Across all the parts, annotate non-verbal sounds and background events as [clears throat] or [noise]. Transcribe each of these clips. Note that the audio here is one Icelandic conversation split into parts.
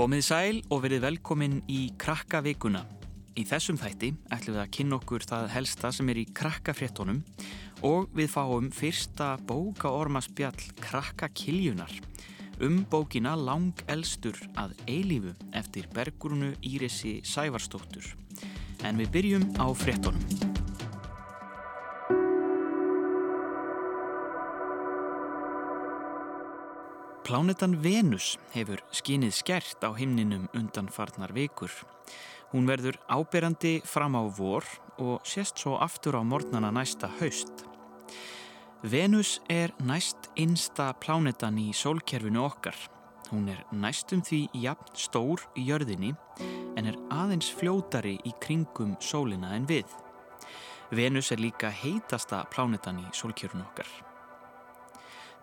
Komið sæl og verið velkomin í Krakkavikuna. Í þessum þætti ætlum við að kynna okkur það helsta sem er í krakkafréttonum og við fáum fyrsta bókaormaspjall Krakkakiljunar um bókina Lang elstur að eilífu eftir Bergrunu Írisi Sævarstóttur. En við byrjum á fréttonum. Plánetan Venus hefur skinið skert á himninum undan farnar vikur. Hún verður áberandi fram á vor og sést svo aftur á mornana næsta haust. Venus er næst innsta plánetan í sólkerfinu okkar. Hún er næstum því jafn stór í jörðinni en er aðeins fljótari í kringum sólina en við. Venus er líka heitasta plánetan í sólkerfinu okkar.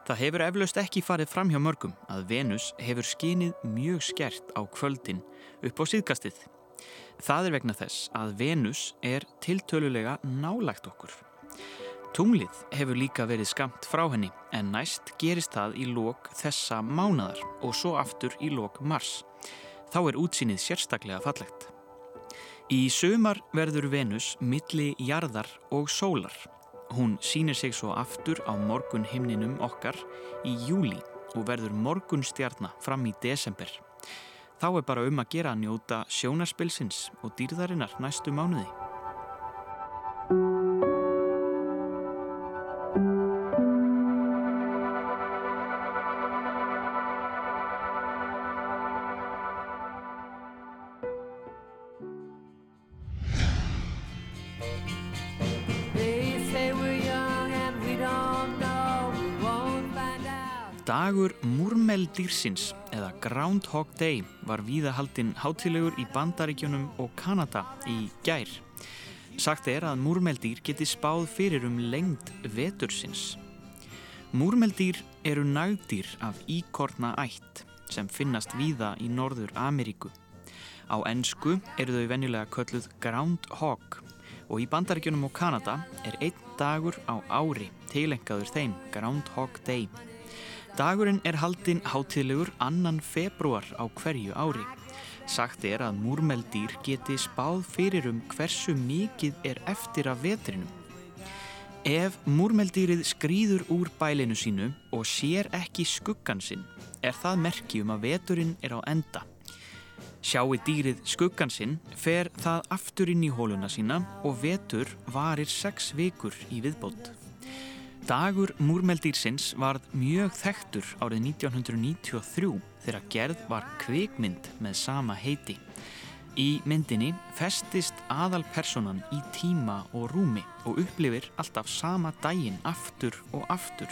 Það hefur eflaust ekki farið fram hjá mörgum að Venus hefur skinið mjög skert á kvöldin upp á síðkastið. Það er vegna þess að Venus er tiltölulega nálagt okkur. Tunglið hefur líka verið skamt frá henni en næst gerist það í lók þessa mánadar og svo aftur í lók mars. Þá er útsýnið sérstaklega fallegt. Í sömar verður Venus milli jarðar og sólar Hún sínir sig svo aftur á morgun himninum okkar í júli og verður morgun stjarnar fram í desember. Þá er bara um að gera að njóta sjónarspilsins og dýrðarinnar næstu mánuði. Dagur múrmeldýrsins eða Groundhog Day var víðahaldinn hátilegur í Bandaríkjunum og Kanada í gær. Sagt er að múrmeldýr geti spáð fyrir um lengd vetursins. Múrmeldýr eru nagdýr af íkorna ætt sem finnast víða í Norður Ameríku. Á ennsku eru þau venjulega kölluð Groundhog og í Bandaríkjunum og Kanada er einn dagur á ári tilengaður þeim Groundhog Day. Dagurinn er haldinn hátilegur annan februar á hverju ári. Sagt er að múrmeldýr geti spáð fyrir um hversu mikið er eftir af vetrinum. Ef múrmeldýrið skrýður úr bælinu sínu og sér ekki skuggan sinn, er það merki um að veturinn er á enda. Sjáu dýrið skuggan sinn, fer það aftur inn í hóluna sína og vetur varir sex vikur í viðbót. Dagur múrmeldýrsins varð mjög þekktur árið 1993 þegar gerð var kvikmynd með sama heiti. Í myndinni festist aðalpersonan í tíma og rúmi og upplifir alltaf sama daginn aftur og aftur.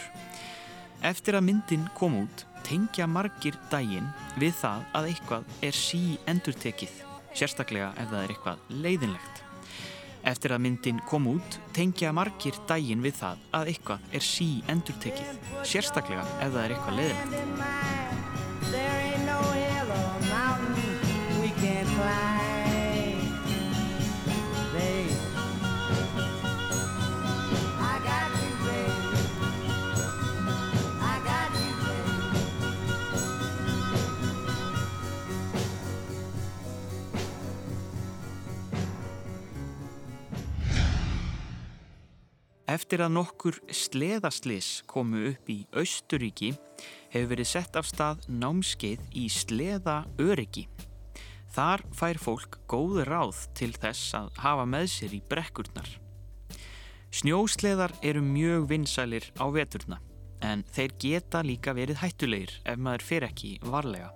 Eftir að myndin kom út tengja margir daginn við það að eitthvað er sí endurtekið, sérstaklega ef það er eitthvað leiðinlegt. Eftir að myndin kom út tengja margir dægin við það að eitthvað er sí endur tekið, sérstaklega ef það er eitthvað leðilegt. Eftir að nokkur sleðaslis komu upp í Austuríki hefur verið sett af stað námskeið í sleðaöryggi. Þar fær fólk góð ráð til þess að hafa með sér í brekkurnar. Snjósleðar eru mjög vinsælir á veturna en þeir geta líka verið hættulegir ef maður fer ekki varlega.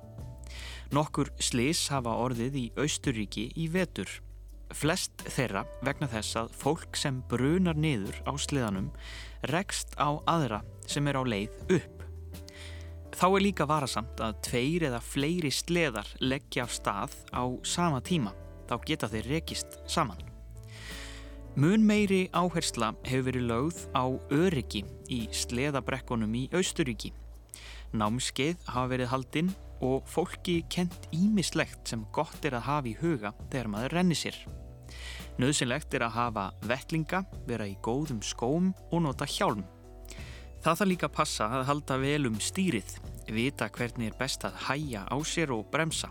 Nokkur slis hafa orðið í Austuríki í vetur Flest þeirra vegna þess að fólk sem brunar niður á sleðanum rekst á aðra sem er á leið upp. Þá er líka varasamt að tveir eða fleiri sleðar leggja af stað á sama tíma. Þá geta þeir rekist saman. Mun meiri áhersla hefur verið lögð á öryggi í sleðabrekkunum í Austuríki. Námskeið hafa verið haldinn og fólki kent ímislegt sem gott er að hafa í huga þegar maður renni sér. Nauðsynlegt er að hafa vettlinga, vera í góðum skóm og nota hjálm. Það þarf líka að passa að halda vel um stýrið, vita hvernig er best að hæja á sér og bremsa.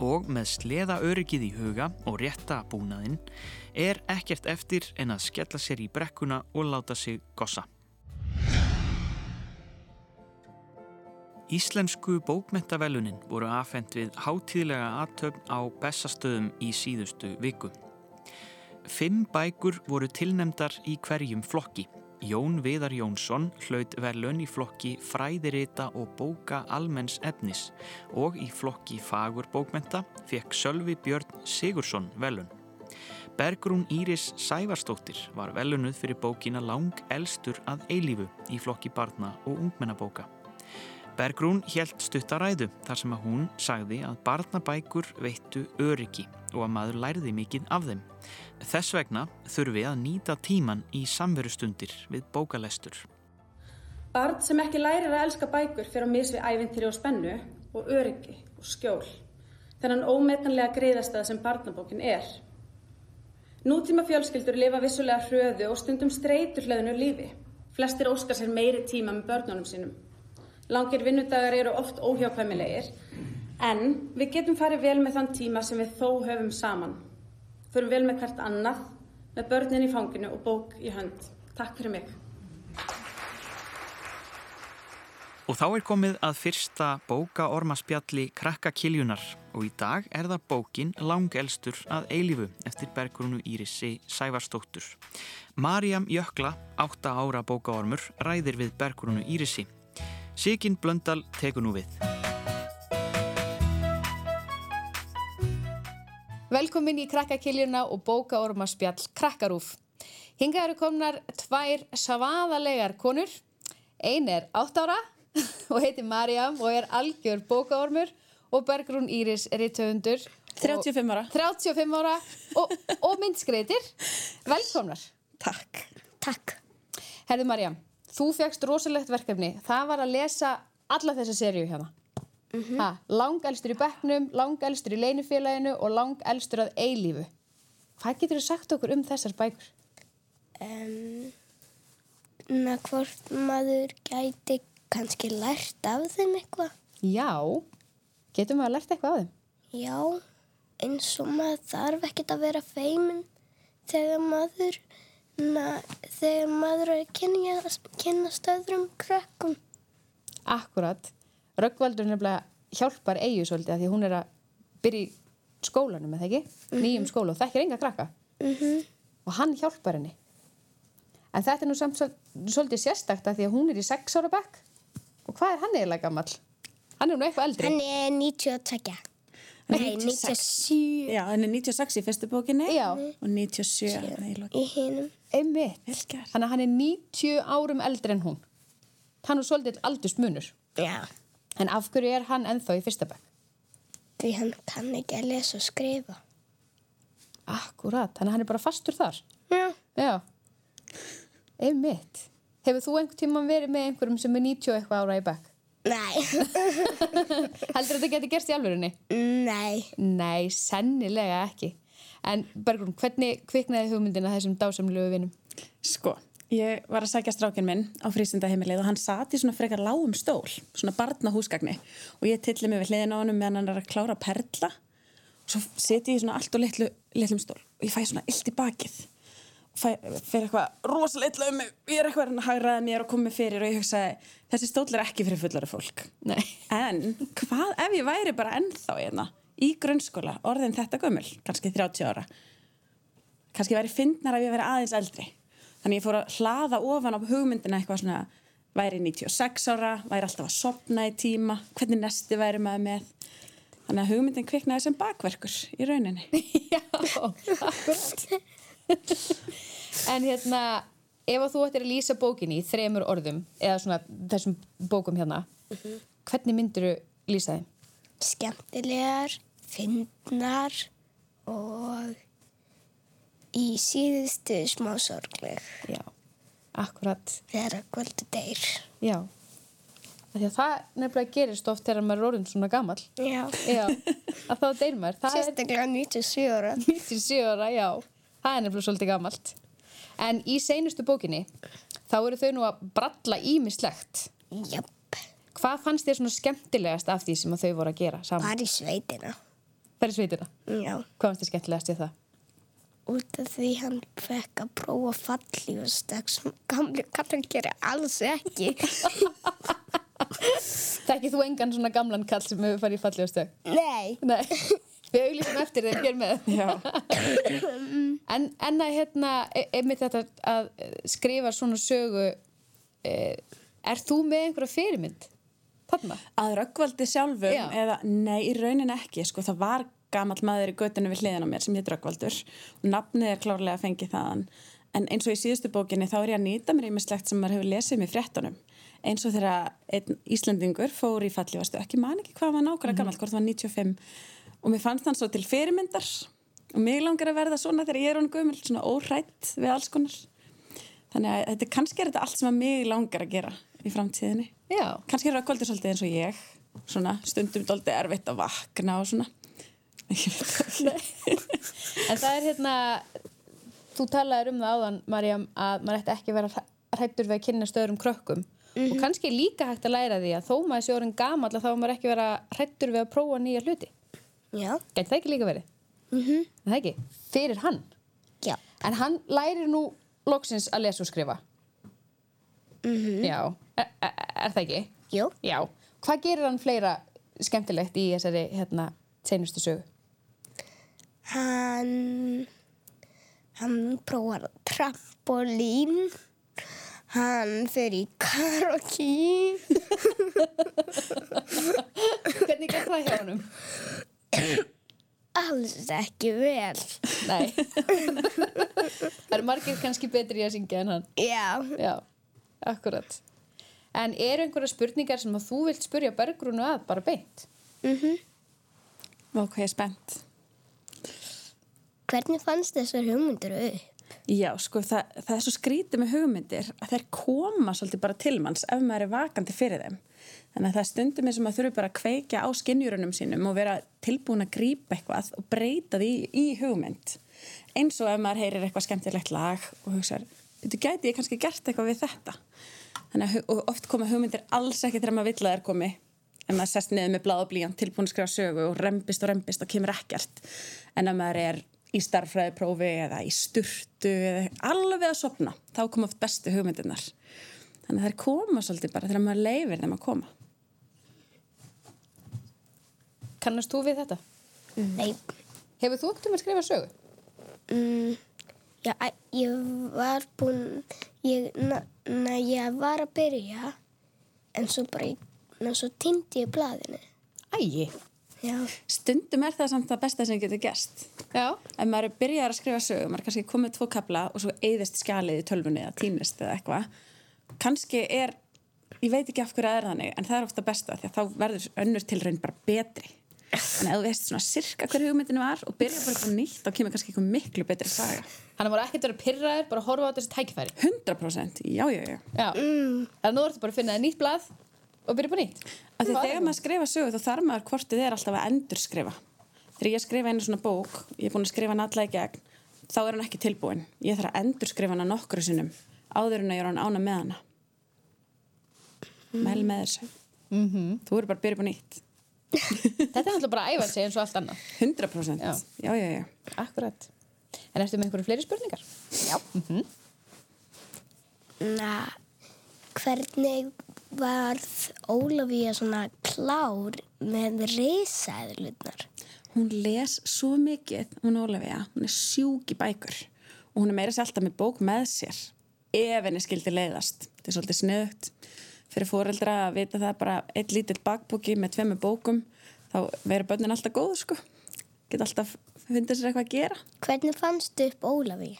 og með sleða öryggið í huga og rétta búnaðinn er ekkert eftir en að skella sér í brekkuna og láta sig gossa. Íslensku bókmentavelunin voru afhengt við hátíðlega aðtöfn á bestastöðum í síðustu viku. Fimm bækur voru tilnemdar í hverjum flokki. Jón Viðar Jónsson hlaut velun í flokki fræðirita og bóka almenns efnis og í flokki fagur bókmenta fekk Sölvi Björn Sigursson velun. Bergrún Íris Sævarstóttir var velunuð fyrir bókina Lang elstur að eilífu í flokki barna og ungmennabóka. Bergrún helt stuttaræðu þar sem að hún sagði að barnabækur veittu öryggi og að maður læriði mikið af þeim. Þess vegna þurfi að nýta tíman í samverustundir við bókalestur. Barn sem ekki lærir að elska bækur fyrir að misvi ævintýri og spennu og öryggi og skjól. Þennan ómetanlega greiðastað sem barnabókin er. Nútíma fjölskyldur lifa vissulega hröðu og stundum streytur hlæðinu lífi. Flestir óskar sér meiri tíma með börnunum sínum. Langir vinnudagar eru oft óhjákvæmilegir en við getum farið vel með þann tíma sem við þó höfum saman. Förum vel með hvert annað, með börnin í fanginu og bók í hönd. Takk fyrir mig. Og þá er komið að fyrsta bókaormaspjalli Krakkakiljunar og í dag er það bókin Langelstur að eilifu eftir bergrunu Írisi Sævarstóttur. Marjam Jökla, 8 ára bókaormur, ræðir við bergrunu Írisi. Sigin Blöndal tekur nú við. Velkomin í krakkakiljuna og bókaormaspjall Krakkarúf. Hinga eru komnar tvær svaðalegar konur. Ein er 8 ára [laughs] og heitir Marjam og er algjör bókaormur og Bergrún Íris er í töfundur. 35 ára. 35 ára og, og myndskreitir. Velkomnar. Takk. Takk. Herðu Marjam, þú fegst rosalegt verkefni. Það var að lesa alla þessa seríu hérna. Mm -hmm. Langelstur í bekknum, langelstur í leinufélaginu og langelstur að eilífu. Hvað getur þú sagt okkur um þessar bækur? Um, na, hvort maður gæti kannski lært af þeim eitthvað? Já, getur maður lært eitthvað af þeim? Já, eins og maður þarf ekkert að vera feimin þegar maður, þegar maður er að kynna stöðrum krökkum. Akkurat. Röggvaldur nefnilega hjálpar Eyju svolítið að því hún er að byrja í skólanum, eða ekki? Mm -hmm. Nýjum skóla og þekkir enga krakka. Mm -hmm. Og hann hjálpar henni. En þetta er nú samt svolítið sérstakt að því að hún er í 6 ára bekk. Og hvað er hann eiginlega gammal? Hann er nú eitthvað eldri. Hann er 92. Nei, 97. Já, hann er 96 í fyrstu bókinni Já. og 97 í hinum. Einmitt. Vel gert. Þannig að hann er 90 árum eldri en hún. Hann er svolítið aldust munur. Já. En af hverju er hann ennþá í fyrsta bekk? Því hann kann ekki að lesa og skrifa. Akkurat, þannig að hann er bara fastur þar. Já. Já. Einmitt. Hefur þú einhvern tíma verið með einhverjum sem er 90 eitthvað ára í bekk? Nei. [laughs] Heldur þetta geti gerst í alvörunni? Nei. Nei, sennilega ekki. En Bergrún, hvernig kviknaði hugmyndina þessum dásamlegu vinum? Sko, ég var að sækja strákinn minn á frísindaheimilið og hann sati í svona frekar lágum stól, svona barnahúsgagni og ég tilli mig við hliðin á honum meðan hann er að klára perla og svo seti ég í svona allt og litlu, litlum stól og ég fæ svona illt í bakið fyrir eitthvað rosalega um mig. Ég er eitthvað að hagraða mér og komið fyrir og ég hugsaði þessi stól er ekki fyrir fullari fólk. Nei. en hvað ef ég væri bara ennþá hérna í grunnskóla, orðin þetta gömul kannski 30 ára? Kannski væri fyndnar að ég væri aðeins eldri. Þannig ég fór að hlaða ofan á hugmyndina eitthvað svona væri 96 ára, væri alltaf að sopna í tíma hvernig nesti væri maður með? Þannig að hugmyndin kviknaði sem bakverkur í rauninni. [laughs] Já, akkurat. [laughs] en hérna, ef að þú ættir að lýsa bókinni í þremur orðum, eða svona þessum bókum hérna, hvernig myndir þú lýsa þeim? Skemmtilegar, fyndnar og í síðustu smá sorgleg Já, akkurat. þegar kvöldu deyr. Já. Að það nefnilega gerist oft þegar maður er orðin svona gamall. Já. Já, að þá deyr maður. Það er Sérstaklega 97 ára. [laughs] 97 ára, já. Það er nefnilega svolítið gamalt. En í seinustu bókinni, þá eru þau nú að bralla ímislegt. Jöp. Hvað fannst þér svona skemmtilegast af því sem þau voru að gera saman? Bara í sveitina. Færi sveitina. Já, Hvað fannst þið skemmtilegast við það? út af því hann fekk að prófa fallífustek sem gamli kallar gerir alls ekki. [laughs] Þekkið þú engan svona gamlan kall sem hefur farið í fallífastök? Nei. Nei. Við auglýsum eftir þeim hér með. [laughs] En, en að hérna, e- einmitt þetta að skrifa svona sögu, e, er þú með einhverja fyrirmynd? Þarna? Að röggvaldi sjálfum Já. eða nei, í raunin ekki sko, það var gamall maður í göttinu við hliðin á mér sem hétt Röggvaldur og nafnið er klárlega að fengi þaðan en eins og í síðustu bókinni þá er ég að nýta mér ímislegt sem maður hefur lesið mér fréttunum eins og þegar einn Íslandingur fór í fallivastu, ekki man ekki hvað var nákvæmlega gamall, hvort það var 95 og mér fannst hann svo til fyrirmyndar og mig langar að verða svona þegar ég er hann gömul svona óhrætt við alls konar þannig að þetta kannski er þetta allt sem að mig langar að gera í framtíðinni Já. kannski er Rökkvaldur svolítið eins og ég svona stundum dóldi erfitt að vakna og svona [laughs] það. En það er hérna, þú talaðir um það áðan, Marjam, að maður ætti ekki að vera hrættur við að kynna stöðurum krökkum. Og kannski er líka hægt að læra því að þó maður sé orðin gamall að þá maður ekki vera hrættur við að prófa nýja hluti. Já. Gæti það ekki líka verið? Mm -hmm. Það ekki? Fyrir hann. Já. En hann lærir nú loksins að lesa og skrifa. Mm Já. Er, er, er það ekki? Jú. Já. Hvað gerir hann fleira skemmtilegt í þessari hérna, seinustu sögu? Hann, hann prófar trampolín, hann fer í karaoke, [laughs] Hvernig gekk það hjá honum? Alls ekki vel. Nei. það eru margir kannski betri í að syngja en hann. Já, Já, akkurat. En eru einhverja spurningar sem að þú vilt spurja Bergrúnu að bara beint? Vá, hvað ég er spennt. hvernig fannst þessar hugmyndir upp? Já, sko, það, það er svo skrítið með hugmyndir að þær koma svolítið bara til manns ef maður er vakandi fyrir þeim. Þannig að það er stundum eins og maður þurfi bara að kveikja á skinnjurunum sínum og vera tilbúin að grípa eitthvað og breyta því í hugmynd. Eins og ef maður heyrir eitthvað skemmtilegt lag og hugsaður, þetta gæti ég kannski gert eitthvað við þetta. Þannig að oft koma hugmyndir alls ekki þegar maður vill að þær komi. En maður sest niður með blað og blíjant tilbúin að skrifa sögu og rembist og rembist og kemur ekkert. En ef maður er í starffræðiprófi eða í sturtu eða alveg að sopna, þá hugmyndirnar. Þannig að þær koma svolítið bara þegar maður leifir þeim að koma. Kannast þú við þetta? Nei, Hefur þú ekkert um að skrifa sögu? mm, já, ég var búinn, ég, ég var að byrja, en svo bara, en svo týndi ég blaðinu. Ægi. Já, Stundum er það samt það besta sem getur gerst. Já. Ef maður er byrjar að skrifa sögu, maður er kannski komið tvo kapla og svo eyðist skjalið í tölvunni eða týnist eða eitthvað. Kannski er, ég veit ekki af hverju það er þannig, en það er ofta besta því að þá verður önnur tilraun bara betri. Þannig að ef þú veist svona sirka hver hugmyndinu var og byrja bara eitthvað nýtt, þá kemur kannski eitthvað miklu betri saga. Hann var ekkert að vera pyrraður, bara horfa á þessi tækifæri. 100% já, já, já. Já. Mm. Þannig að nú ertu bara að finna þér nýtt blað og byrja på nýtt. Af því þegar maður skrifa sögu þá þarf maður hvort þið er alltaf að endur skrifa. Þegar ég skrifa einu svona bók, ég er búin að skrifa áður en að ég er hann ána með hana. Mæl með þessu. Mhm. Þú eru bara að byrja upp á nýtt. [laughs] Þetta er náttúrulega bara að æfa sig eins og allt annað. 100%. Já. Já, já, já. Akkurat. En ertu með einhverju fleiri spurningar? Já. na, hvernig varð Ólafía svona klár með risaðlunar? Hún les svo mikið, hún Ólafía, hún er sjúk í bækur og hún er meira sér alltaf með bók með sér ef henni skildi leiðast. Þetta er svolítið sniðugt fyrir fóreldra að vita það bara eitt lítill bakbóki með tveimu bókum þá verður börnin alltaf góð sko. Geta alltaf fundið sér eitthvað að gera. Hvernig fannst upp Ólafía?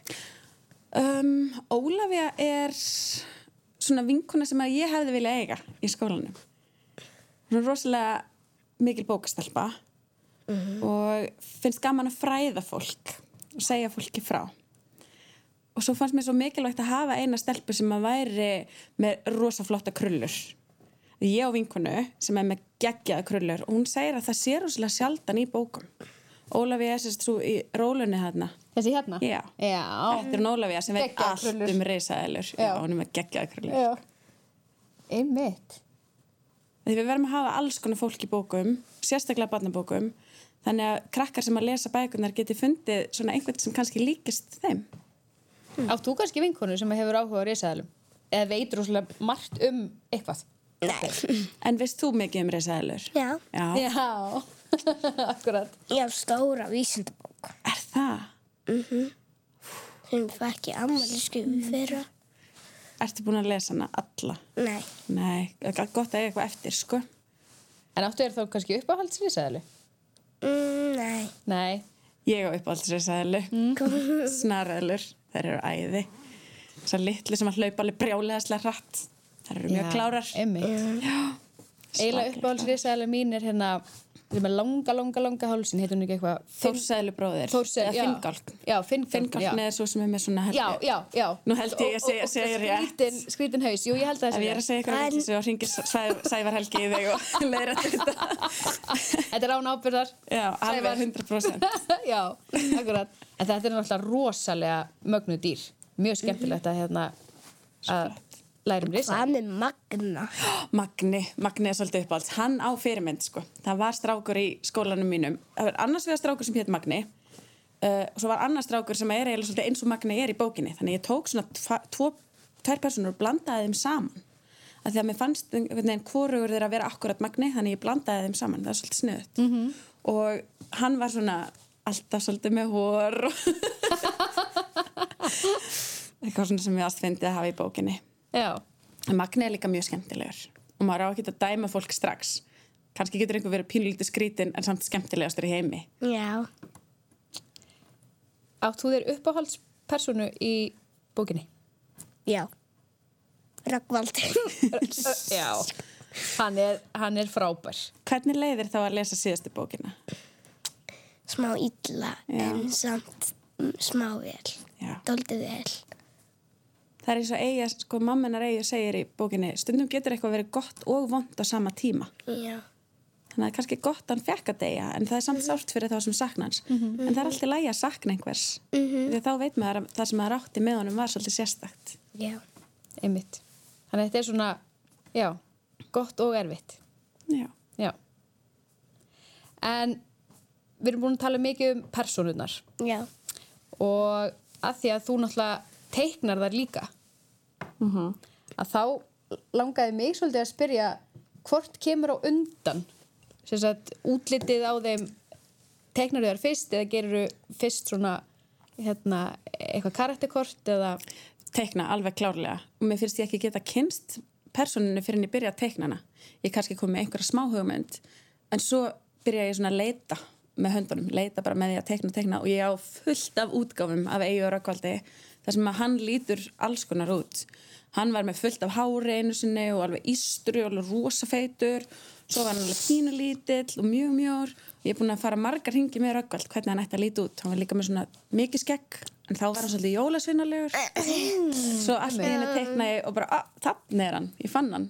Um, Ólafía er svona vinkuna sem að ég hefði vilja eiga í skólanum. Hún er rosalega mikil bókastelpa og finnst gaman að fræða fólk og segja fólki frá. Og svo fannst mér svo mikilvægt að hafa eina stelpu sem að væri með rosa flotta krullur. Ég á vinkunu sem er með geggjaða krullur og hún segir að það sé rosalega sjaldan í bókum. Ólafía er sérst svo í rólunni þarna. Þessi hérna? Já. Já. Þetta er Ólafía sem veit allt um reysaðilur. Já, hún er með geggjaða krullur. Já. Einmitt. Því við verðum að hafa alls konar fólk í bókum, sérstaklega barnabókum, þannig að krakkar sem að lesa bækurnar geti fundið svona einhvern sem kannski líkist þeim Átt þú kannski vinkonu sem hefur áhuga á risaðalum? Eða veit rosalega margt um eitthvað? Nei. [laughs] en veist þú mikið um risaðalur? Já. Já. Já, [laughs] akkurat. Ég haf stóra vísindabók Er það? sem fekk ég ammali skrifu fyrra. Ertu búin að lesa hana alla? Nei. Nei, það er gott að eiga eitthvað eftir, sko. En áttu er þá kannski uppáhalds risaðalu? Mm, nei. Nei. Ég á uppáhaldsrisaðalu. Mm. Snarðalur, þær eru æði. Þessar litlu sem að hlaupa alveg brjáleðaslega hratt. Þær eru mjög klárar. Eiginlega uppáhalds risaðalu mín er hérna, sem er langa, langa, langa hálsin, heitur hún ekki eitthvað? Þórsæðlu bróðir. Þórsæðlu, Eða já. Finngálk. Já, Finngálk. Finngálkn er svo sem er með svona Já, já, já. Nú held ég að Og- segja- segja rétt. Skrítin, skrítin haus, jú, ég held að Ef það ég er að segja eitthvað svo hringir Sæ- Sævar Helgi í þig og [laughs] leiðir þetta. Þetta er án ábyrðar. Já, alveg 100%. [laughs] Já, akkurat. En þetta er náttúrulega rosalega mögnu dýr. Mjög skemmtilegt að hérna að læra um risa. Hvað með Magna? Magni, Magni er svolítið uppáhalds. Hann á fyrirmynd, sko. Það var strákur í skólanum mínum. Það var annars vegar strákur sem hétt Magni uh, og svo var annars strákur sem er eiginlega svolítið eins og Magni er í bókinni. Þannig ég tók svona tvo, tvær personur og blandaði þeim saman. Af því að mér fannst veginn hvorugur þeirra að vera akkurat Magni, þannig ég blandaði þeim saman. Það er svolítið sniðut. -hmm. Og hann var svona alltaf svolítið með hór og [laughs] eitthvað svona sem ég ást fyndi að hafa í bókinni. Magni er líka mjög skemmtilegur og maður á ekki að dæma fólk strax. Kanski getur einhver verið pínlítið skrítin en samt skemmtilegastur í heimi. Já. átt þú þér uppáhaldspersonu í bókinni? Já. Röggvaldur. [laughs] Já. Hann er, hann er frábær. Hvernig leiðir þá að lesa síðustu bókina? Smá illa Já. en samt mm, smá vel. Já. Dóldið vel. Það er eins og eiga, sko, mammenar eiga segir í bókinni, stundum getur eitthvað verið gott og vond á sama tíma. Já. Þannig að það er kannski gott að hann fekk að deyja en það er samt sárt fyrir þá sem sakna hans. En það er alltaf lægi að sakna einhvers. Því að þá veit maður að það sem maður átti með honum var svolítið sérstakt. Já. Einmitt. Þannig að þetta er svona, já, gott og erfitt. Já. Já. En við erum búin að tala mikið um persónurnar Já. og að því að þú náttúrulega teiknar þar líka að þá langaði mig svolítið að spyrja hvort kemur á undan sagt útlitið á þeim teiknar þar fyrst eða gerur fyrst svona hérna, eitthvað karakterkort eða? Teikna alveg klárlega. Og mér finnst ég ekki geta kynst personinu fyrir en ég byrja að teikna hana. Ég kannski kom með einhverja smá hugmynd en svo byrja ég svona að leita með höndunum, leita bara með því að teikna teikna og ég á fullt af útgáfum af Eyju og Rökkvaldi þar sem að hann lítur alls konar út. Hann var með fullt af hári einu sinni og alveg ístru og alveg rosafeitur. Svo var hann alveg pínu lítill og mjög mjór. Ég er búin að fara margar ringi með Rökkvald hvernig hann ætti að líti út. Hann var líka með svona mikið skegg en þá var hann svolítið jólasvinnalegur [clears throat] svo allt í henni teikna ég og bara, þannig er hann, ég fann hann.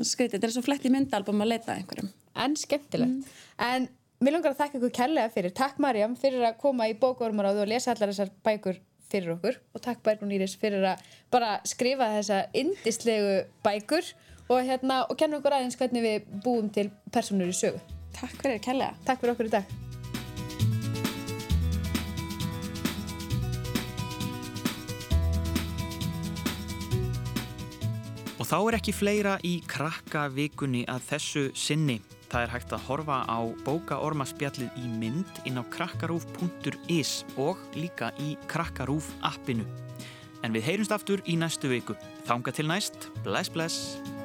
Skrítið, þetta er svo flett í myndalbum að leita að einhverjum. En skemmtilegt. En mér langar að þakka ykkur kærlega fyrir. Takk Marjam fyrir að koma í bókaormaráðu og lesa allar þessar bækur fyrir okkur og takk Bærgrún Íris fyrir að bara skrifa þessa indislegu bækur og, hérna, og kenna okkur aðeins hvernig við búum til personur í sögu. Takk fyrir kærlega Takk fyrir okkur í dag. Og þá er ekki fleira í krakka vikunni að þessu sinni. Það er hægt að horfa á bókaormaspjallið í mynd inn á krakkarúf.is og líka í krakkarúf appinu. En við heyrumst aftur í næstu viku. Þanga til næst, bless bless!